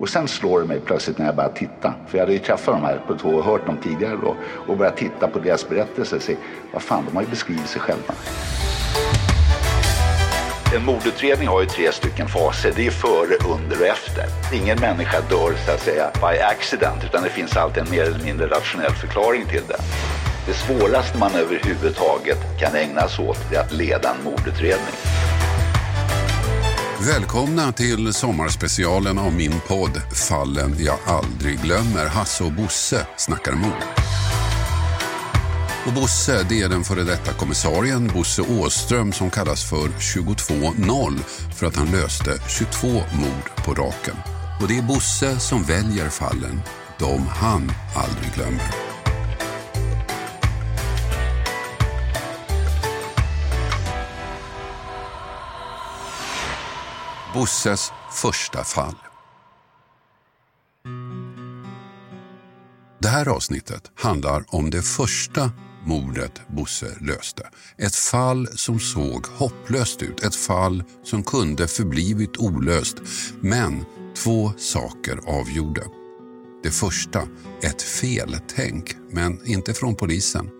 Och sen slår det mig plötsligt när jag börjar titta. För jag hade ju träffat de här på två och hört dem tidigare då. Och börjat titta på deras berättelser och se, vad fan, de har ju beskrivit sig själva. En mordutredning har ju tre stycken faser. Det är före, under och efter. Ingen människa dör så att säga by accident utan det finns alltid en mer eller mindre rationell förklaring till det. Det svåraste man överhuvudtaget kan ägna sig åt är att leda en mordutredning. Välkomna till sommarspecialen av min podd Fallen jag aldrig glömmer. Hasse och Bosse snackar mord. Och Bosse, det är den före detta kommissarien Bosse Åström som kallas för 22-0 för att han löste 22 mord på raken. Och det är Bosse som väljer fallen, de han aldrig glömmer. Bosses första fall. Det här avsnittet handlar om det första mordet Bosse löste. Ett fall som såg hopplöst ut, ett fall som kunde förblivit olöst. Men två saker avgjorde. Det första, ett feltänk, men inte från polisen.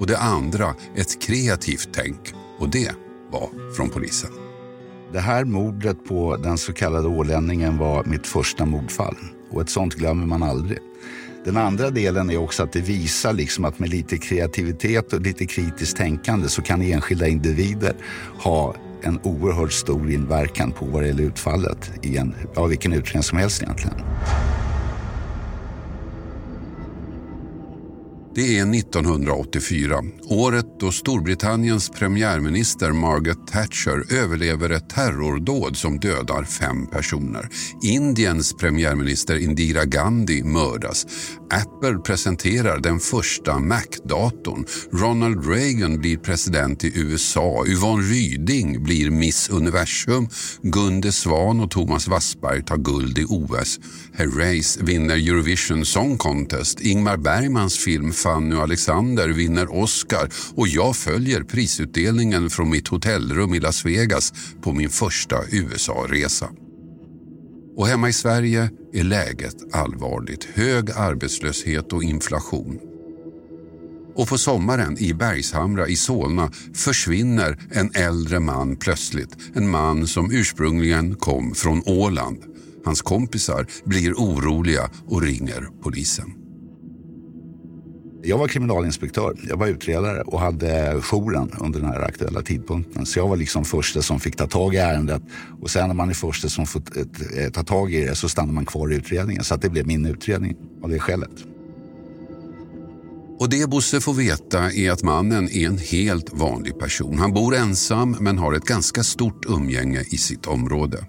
Och det andra, ett kreativt tänk, och det var från polisen. Det här mordet på den så kallade ålänningen var mitt första mordfall. Och ett sånt glömmer man aldrig. Den andra delen är också att det visar liksom att med lite kreativitet och lite kritiskt tänkande så kan enskilda individer ha en oerhört stor inverkan på vad det gäller utfallet i en, ja, vilken utredning som helst egentligen. Det är 1984, året då Storbritanniens premiärminister Margaret Thatcher överlever ett terrordåd som dödar fem personer. Indiens premiärminister Indira Gandhi mördas. Apple presenterar den första Mac-datorn. Ronald Reagan blir president i USA. Yvonne Ryding blir Miss Universum. Gunde Svan och Thomas Wassberg tar guld i OS. Herreys vinner Eurovision Song Contest. Ingmar Bergmans film Fanny och Alexander vinner Oscar och jag följer prisutdelningen från mitt hotellrum i Las Vegas på min första USA-resa. Och hemma i Sverige är läget allvarligt. Hög arbetslöshet och inflation. Och på sommaren i Bergshamra i Solna försvinner en äldre man plötsligt. En man som ursprungligen kom från Åland. Hans kompisar blir oroliga och ringer polisen. Jag var kriminalinspektör, jag var utredare och hade jouren under den här aktuella tidpunkten. Så jag var liksom första som fick ta tag i ärendet och sen när man är första som får ta tag i det så stannar man kvar i utredningen. Så att det blev min utredning av det skälet. Och det Bosse får veta är att mannen är en helt vanlig person. Han bor ensam men har ett ganska stort umgänge i sitt område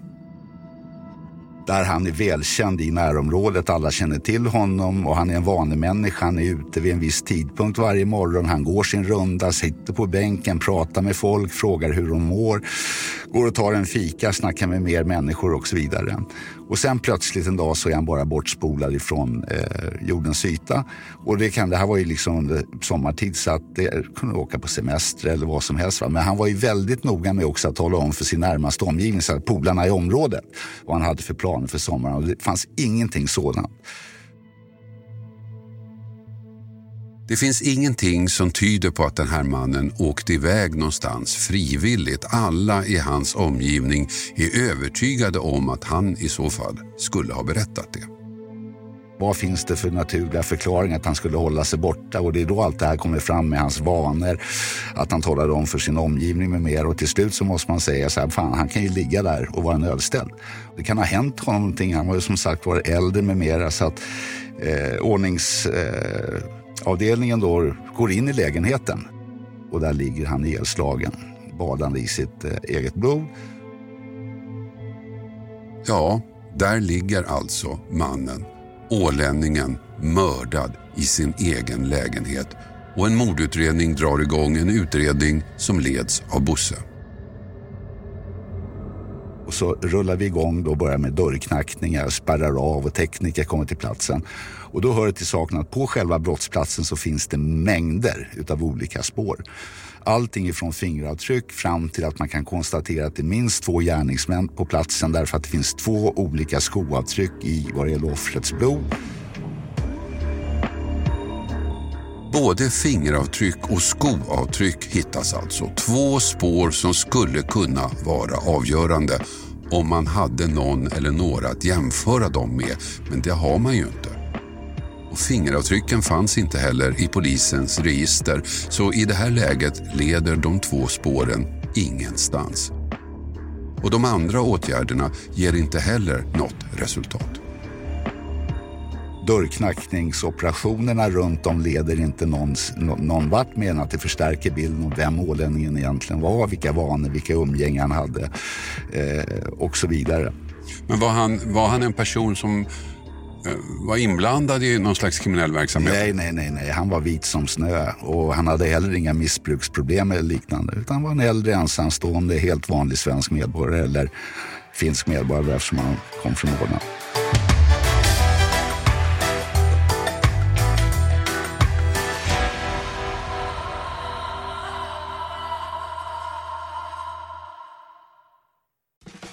där han är välkänd i närområdet. Alla känner till honom och han är en vanlig människa. Han är ute vid en viss tidpunkt varje morgon. Han går sin runda, sitter på bänken, pratar med folk, frågar hur de mår. Går och tar en fika, snackar med mer människor och så vidare. Och sen plötsligt en dag så är han bara bortspolad ifrån eh, jordens yta. Och det, kan, det här var ju liksom under sommartid så att det kunde åka på semester eller vad som helst. Va? Men han var ju väldigt noga med också att tala om för sin närmaste omgivning, så här, polarna i området, vad han hade för planer för sommaren. Och det fanns ingenting sådant. Det finns ingenting som tyder på att den här mannen åkte iväg någonstans frivilligt. Alla i hans omgivning är övertygade om att han i så fall skulle ha berättat det. Vad finns det för naturliga förklaringar att han skulle hålla sig borta? Och det är då allt det här kommer fram med hans vanor. Att han talade om för sin omgivning med mer. Och till slut så måste man säga så här, fan han kan ju ligga där och vara nödställd. Det kan ha hänt honom någonting. Han var ju som sagt var äldre med mera. Så att eh, ordnings... Eh, avdelningen då går in i lägenheten och där ligger han ihjälslagen, badande i sitt eh, eget blod. Ja, där ligger alltså mannen Ålänningen mördad i sin egen lägenhet och en mordutredning drar igång en utredning som leds av Bosse. Och så rullar vi igång och börjar med dörrknackningar, spärrar av och tekniker kommer till platsen. Och då hör det till saken att på själva brottsplatsen så finns det mängder utav olika spår. Allting ifrån fingeravtryck fram till att man kan konstatera att det är minst två gärningsmän på platsen därför att det finns två olika skoavtryck i vad det gäller offrets blod. Både fingeravtryck och skoavtryck hittas alltså. Två spår som skulle kunna vara avgörande om man hade någon eller några att jämföra dem med. Men det har man ju inte. Och fingeravtrycken fanns inte heller i polisens register så i det här läget leder de två spåren ingenstans. Och de andra åtgärderna ger inte heller något resultat dörrknackningsoperationerna runt om leder inte någon, någon vart mer än att det förstärker bilden av vem ålänningen egentligen var, vilka vanor, vilka umgängen han hade eh, och så vidare. Men var han, var han en person som Eh, var inblandad i någon slags kriminell verksamhet? Nej, nej, nej, nej. Han var vit som snö och han hade heller inga missbruksproblem eller liknande. Utan han var en äldre ensamstående, helt vanlig svensk medborgare eller finsk medborgare eftersom han kom från Åland.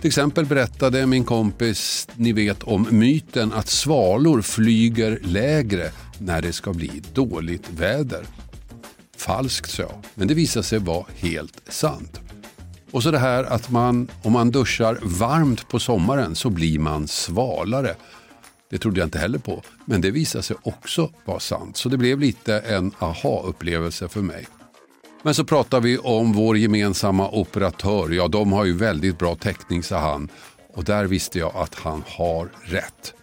Till exempel berättade min kompis, ni vet om myten att svalor flyger lägre när det ska bli dåligt väder. Falskt sa jag, men det visade sig vara helt sant. Och så det här att man, om man duschar varmt på sommaren så blir man svalare. Det trodde jag inte heller på, men det visade sig också vara sant. Så det blev lite en aha-upplevelse för mig. Men så pratar vi om vår gemensamma operatör. Ja, de har ju väldigt bra täckning, sa han. Och där visste jag att han har rätt.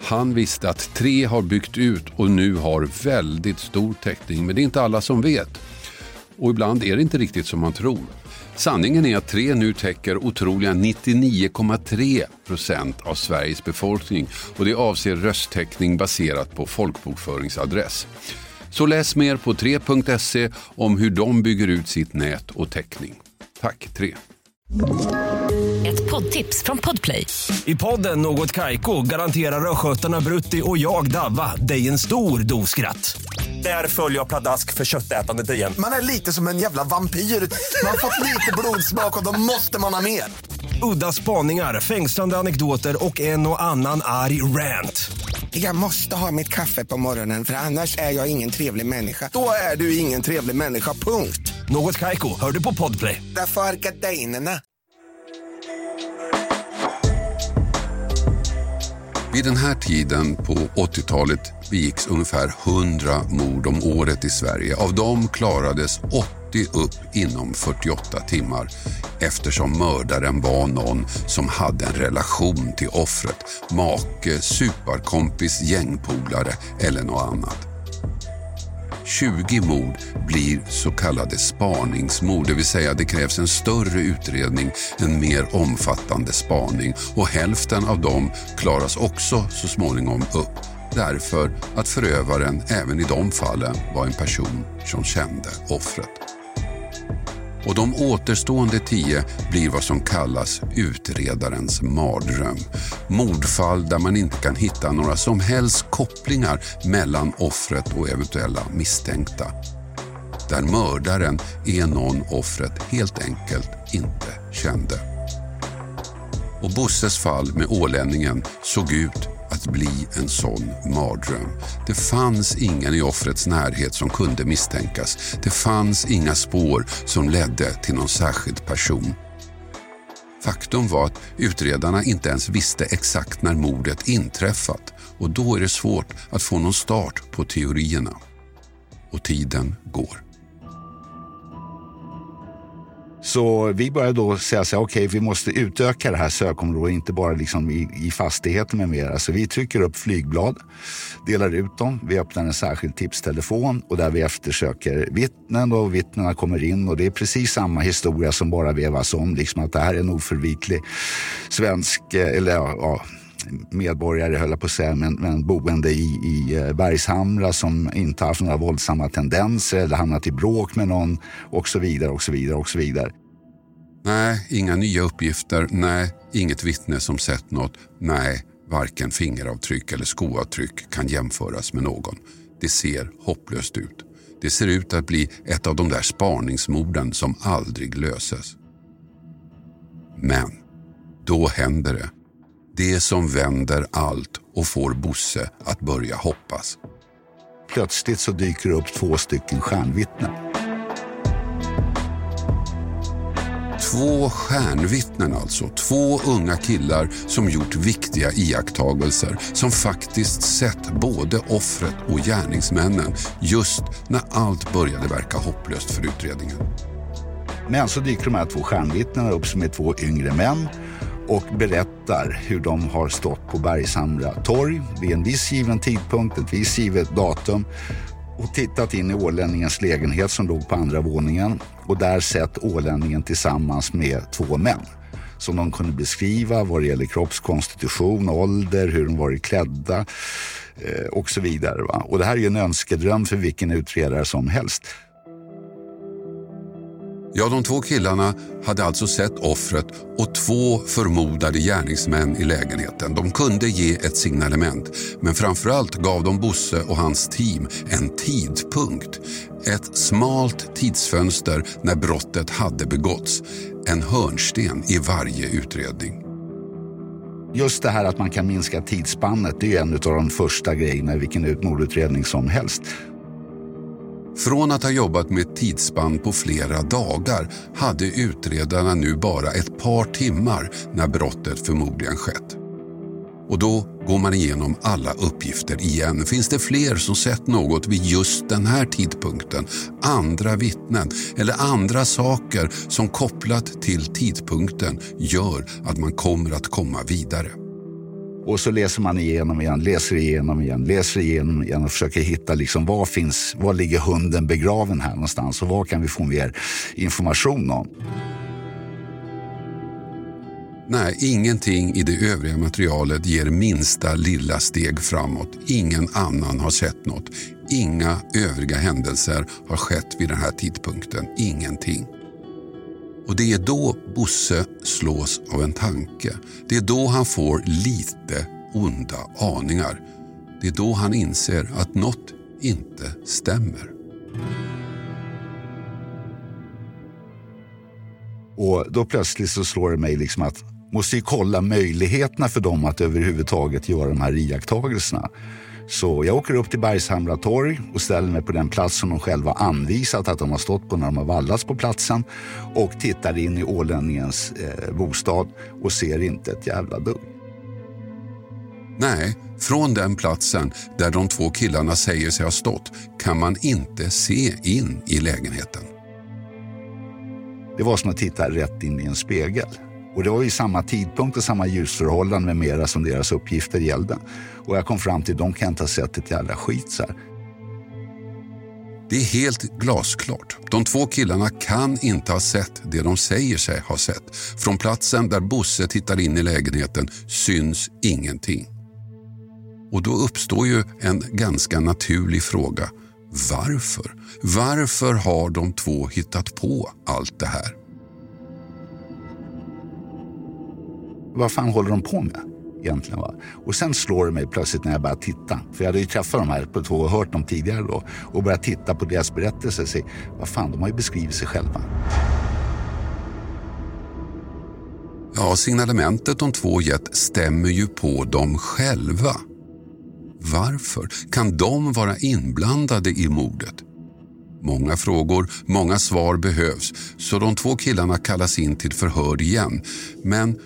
Han visste att tre har byggt ut och nu har väldigt stor täckning. Men det är inte alla som vet. Och ibland är det inte riktigt som man tror. Sanningen är att tre nu täcker otroliga 99,3 procent av Sveriges befolkning och det avser rösttäckning baserat på folkbokföringsadress. Så läs mer på 3.se om hur de bygger ut sitt nät och täckning. Tack 3. Ett poddtips från Podplay. I podden Något Kaiko garanterar östgötarna Brutti och jag, Davva, dig en stor dos skratt. Där följer jag pladask för köttätandet igen. Man är lite som en jävla vampyr. Man har fått lite blodsmak och då måste man ha mer. Udda spaningar, fängslande anekdoter och en och annan arg rant. Jag måste ha mitt kaffe på morgonen för annars är jag ingen trevlig människa. Då är du ingen trevlig människa, punkt. Något Kaiko, hör du på Podplay. Därför är gardinerna. Vid den här tiden på 80-talet begicks ungefär 100 mord om året i Sverige. Av dem klarades 80 upp inom 48 timmar eftersom mördaren var någon som hade en relation till offret. Make, superkompis, gängpolare eller något annat. 20 mord blir så kallade spaningsmord, det vill säga det krävs en större utredning, en mer omfattande spaning och hälften av dem klaras också så småningom upp därför att förövaren även i de fallen var en person som kände offret. Och de återstående tio blir vad som kallas utredarens mardröm. Mordfall där man inte kan hitta några som helst kopplingar mellan offret och eventuella misstänkta. Där mördaren är någon offret helt enkelt inte kände. Och Bosses fall med ålänningen såg ut att bli en sån mardröm. Det fanns ingen i offrets närhet som kunde misstänkas. Det fanns inga spår som ledde till någon särskild person. Faktum var att utredarna inte ens visste exakt när mordet inträffat och då är det svårt att få någon start på teorierna. Och tiden går. Så vi började då säga så här, okej, okay, vi måste utöka det här sökområdet, inte bara liksom i, i fastigheter med mera. Så vi trycker upp flygblad, delar ut dem, vi öppnar en särskild tipstelefon och där vi eftersöker vittnen och vittnena kommer in och det är precis samma historia som bara vevas om, liksom att det här är en oförvitlig svensk, eh, eller ja, medborgare, höll jag på att säga, men, men boende i, i eh, Bergshamra som inte haft några våldsamma tendenser eller hamnat i bråk med någon och så vidare och så vidare och så vidare. Nej, inga nya uppgifter. Nej, inget vittne som sett något. Nej, varken fingeravtryck eller skoavtryck kan jämföras med någon. Det ser hopplöst ut. Det ser ut att bli ett av de där spaningsmorden som aldrig löses. Men då händer det. Det som vänder allt och får Bosse att börja hoppas. Plötsligt så dyker det upp två stycken stjärnvittnen. Två stjärnvittnen alltså. Två unga killar som gjort viktiga iakttagelser. Som faktiskt sett både offret och gärningsmännen just när allt började verka hopplöst för utredningen. Men så dyker de här två stjärnvittnena upp som är två yngre män och berättar hur de har stått på Bergshamra torg vid en viss given tidpunkt, ett visst givet datum och tittat in i ålänningens lägenhet som låg på andra våningen och där sett ålänningen tillsammans med två män som de kunde beskriva vad det gäller kroppskonstitution, ålder, hur de varit klädda eh, och så vidare. Va? Och det här är ju en önskedröm för vilken utredare som helst. Ja, de två killarna hade alltså sett offret och två förmodade gärningsmän i lägenheten. De kunde ge ett signalement, men framförallt gav de Bosse och hans team en tidpunkt. Ett smalt tidsfönster när brottet hade begåtts. En hörnsten i varje utredning. Just det här att man kan minska tidsspannet, det är en av de första grejerna i vilken mordutredning som helst. Från att ha jobbat med ett tidsspann på flera dagar hade utredarna nu bara ett par timmar när brottet förmodligen skett. Och då går man igenom alla uppgifter igen. Finns det fler som sett något vid just den här tidpunkten? Andra vittnen eller andra saker som kopplat till tidpunkten gör att man kommer att komma vidare. Och så läser man igenom igen, läser igenom igen, läser igenom igen och försöker hitta liksom var finns, var ligger hunden begraven här någonstans och vad kan vi få mer information om? Nej, ingenting i det övriga materialet ger minsta lilla steg framåt. Ingen annan har sett något. Inga övriga händelser har skett vid den här tidpunkten. Ingenting. Och det är då Bosse slås av en tanke. Det är då han får lite onda aningar. Det är då han inser att något inte stämmer. Och då plötsligt så slår det mig liksom att måste ju kolla möjligheterna för dem att överhuvudtaget göra de här iakttagelserna. Så jag åker upp till Bergshamra torg och ställer mig på den plats som de själva anvisat att de har stått på när de har vallats på platsen och tittar in i ålänningens eh, bostad och ser inte ett jävla dugg. Nej, från den platsen där de två killarna säger sig ha stått kan man inte se in i lägenheten. Det var som att titta rätt in i en spegel. Och det var ju samma tidpunkt och samma ljusförhållanden med mera som deras uppgifter gällde. Och jag kom fram till att de kan inte ha sett ett jävla skit så här. Det är helt glasklart. De två killarna kan inte ha sett det de säger sig ha sett. Från platsen där Bosse tittar in i lägenheten syns ingenting. Och då uppstår ju en ganska naturlig fråga. Varför? Varför har de två hittat på allt det här? Vad fan håller de på med? Egentligen, va? Och sen slår det mig plötsligt när jag börjar titta. För jag hade ju träffat de här på två och hört dem tidigare då. Och börjat titta på deras berättelser och se, vad fan, de har ju beskrivit sig själva. Ja, signalementet de två gett stämmer ju på dem själva. Varför? Kan de vara inblandade i mordet? Många frågor, många svar behövs så de två killarna kallas in till förhör igen. Men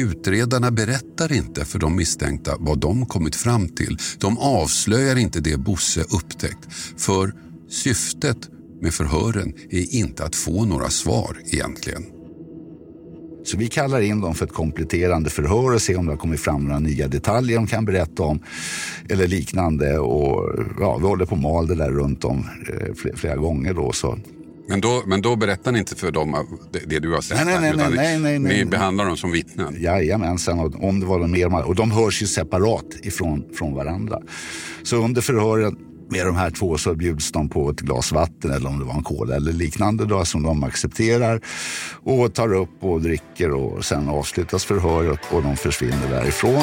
utredarna berättar inte för de misstänkta vad de kommit fram till. De avslöjar inte det Bosse upptäckt. För syftet med förhören är inte att få några svar egentligen. Så vi kallar in dem för ett kompletterande förhör och ser om det har kommit fram några nya detaljer de kan berätta om eller liknande. Och ja, vi håller på och mal det där runt om eh, flera, flera gånger då. Så men då, men då berättar ni inte för dem det, det du har sett? Nej, nej, nej, utan nej, nej, nej, ni nej. behandlar dem som vittnen? Jajamensan, om det var mer. Och de hörs ju separat ifrån från varandra. Så under förhören med de här två så bjuds de på ett glas vatten eller om det var en cola eller liknande då, som de accepterar och tar upp och dricker och sen avslutas förhöret och de försvinner därifrån.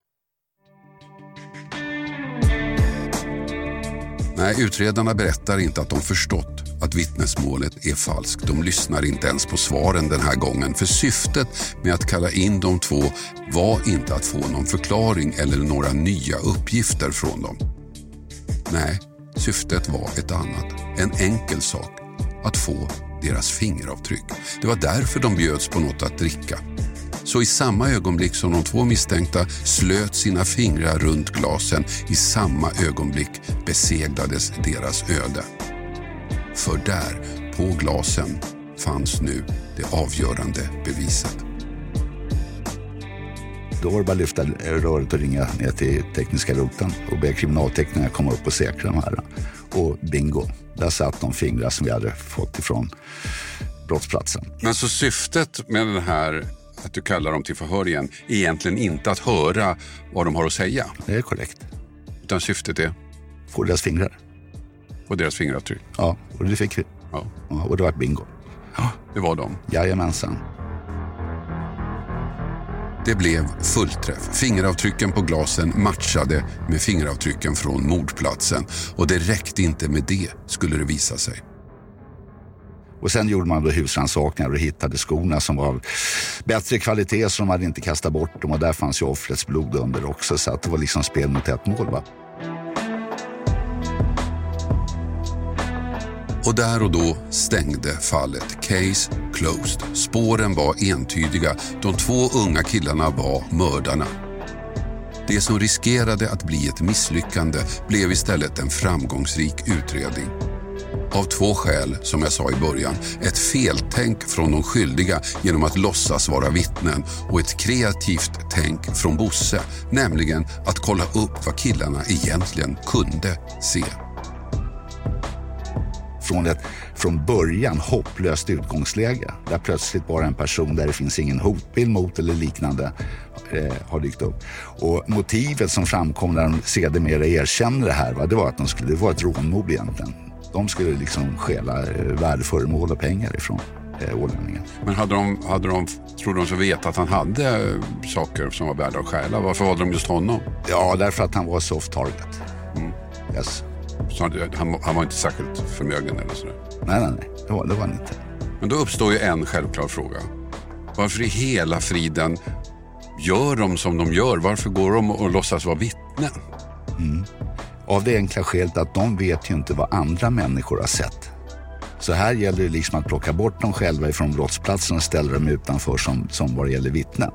Nej, utredarna berättar inte att de förstått att vittnesmålet är falskt. De lyssnar inte ens på svaren den här gången. För syftet med att kalla in de två var inte att få någon förklaring eller några nya uppgifter från dem. Nej, syftet var ett annat. En enkel sak. Att få deras fingeravtryck. Det var därför de bjöds på något att dricka. Så i samma ögonblick som de två misstänkta slöt sina fingrar runt glasen, i samma ögonblick beseglades deras öde. För där, på glasen, fanns nu det avgörande beviset. Då var det bara att lyfta röret och ringa ner till tekniska roten och be kriminalteknikerna komma upp och säkra de här. Och bingo, där satt de fingrar som vi hade fått ifrån brottsplatsen. Men så syftet med den här, att du kallar dem till förhör igen, är egentligen inte att höra vad de har att säga. Det är korrekt. Utan syftet är Få deras fingrar. på deras fingeravtryck. Ja, och det fick vi. Ja, Ja, och det var bingo. det var de. Jajamensan. Det blev fullträff. Fingeravtrycken på glasen matchade med fingeravtrycken från mordplatsen. Och det räckte inte med det, skulle det visa sig. Och sen gjorde man då husrannsakningar och hittade skorna som var av bättre kvalitet så de hade inte kastat bort dem och där fanns ju offrets blod under också så att det var liksom spel mot ett mål. Va? Och där och då stängde fallet. Case closed. Spåren var entydiga. De två unga killarna var mördarna. Det som riskerade att bli ett misslyckande blev istället en framgångsrik utredning. Av två skäl, som jag sa i början. Ett feltänk från de skyldiga genom att låtsas vara vittnen och ett kreativt tänk från Bosse, nämligen att kolla upp vad killarna egentligen kunde se. Från ett från början hopplöst utgångsläge där plötsligt bara en person där det finns ingen hotbild mot eller liknande eh, har dykt upp. Och motivet som framkom när de sedermera erkände det här, va, det var att de skulle, det var ett rånmord egentligen. De skulle liksom stjäla eh, värdeföremål och pengar ifrån eh, ålänningen. Men hade de, hade de, trodde de så veta att han hade eh, saker som var värda att stjäla? Varför valde de just honom? Ja, därför att han var soft target. Mm. Yes. Så han, han, han, var inte särskilt förmögen eller sådär? Nej, nej, nej. Det var, det var han inte. Men då uppstår ju en självklar fråga. Varför i hela friden gör de som de gör? Varför går de och låtsas vara vittnen? Mm. Av det enkla skälet att de vet ju inte vad andra människor har sett. Så här gäller det liksom att plocka bort dem själva ifrån brottsplatsen och ställa dem utanför som, som vad det gäller vittnen.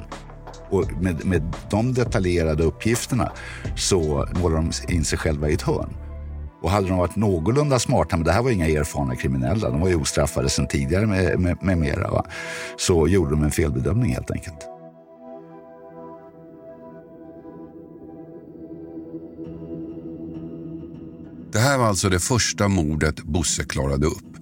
Och med, med de detaljerade uppgifterna så målar de in sig själva i ett hörn. Och hade de varit någorlunda smarta, men det här var inga erfarna kriminella, de var ju ostraffade sedan tidigare med, med, med mera, va? så gjorde de en felbedömning helt enkelt. Det här var alltså det första mordet Bosse klarade upp.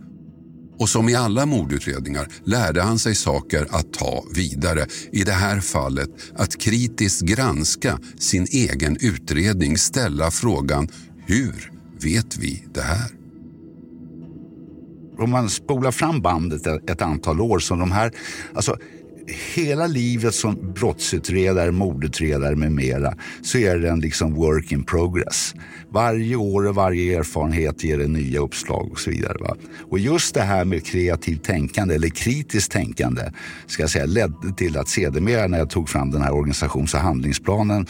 Och som i alla mordutredningar lärde han sig saker att ta vidare. I det här fallet att kritiskt granska sin egen utredning, ställa frågan hur vet vi det här? Om man spolar fram bandet ett, antal år så de här, alltså hela livet som brottsutredare, mordutredare med mera så är det en liksom work in progress. Varje år och varje erfarenhet ger en nya uppslag och så vidare. Va? Och just det här med kreativt tänkande eller kritiskt tänkande ska jag säga, ledde till att sedermera när jag tog fram den här organisations och handlingsplanen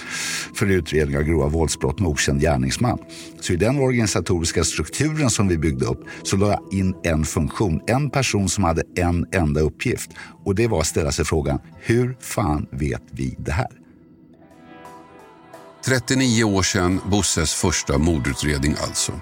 för utredning av grova våldsbrott med okänd gärningsman. Så i den organisatoriska strukturen som vi byggde upp så la jag in en funktion, en person som hade en enda uppgift och det var att ställa sig frågan, hur fan vet vi det här? 39 år sedan Bosses första mordutredning alltså.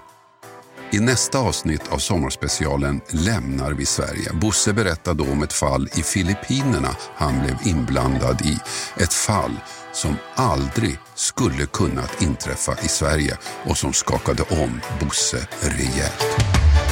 I nästa avsnitt av sommarspecialen lämnar vi Sverige. Bosse berättar då om ett fall i Filippinerna han blev inblandad i. Ett fall som aldrig skulle kunnat inträffa i Sverige och som skakade om Bosse rejält.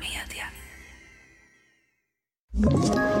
ett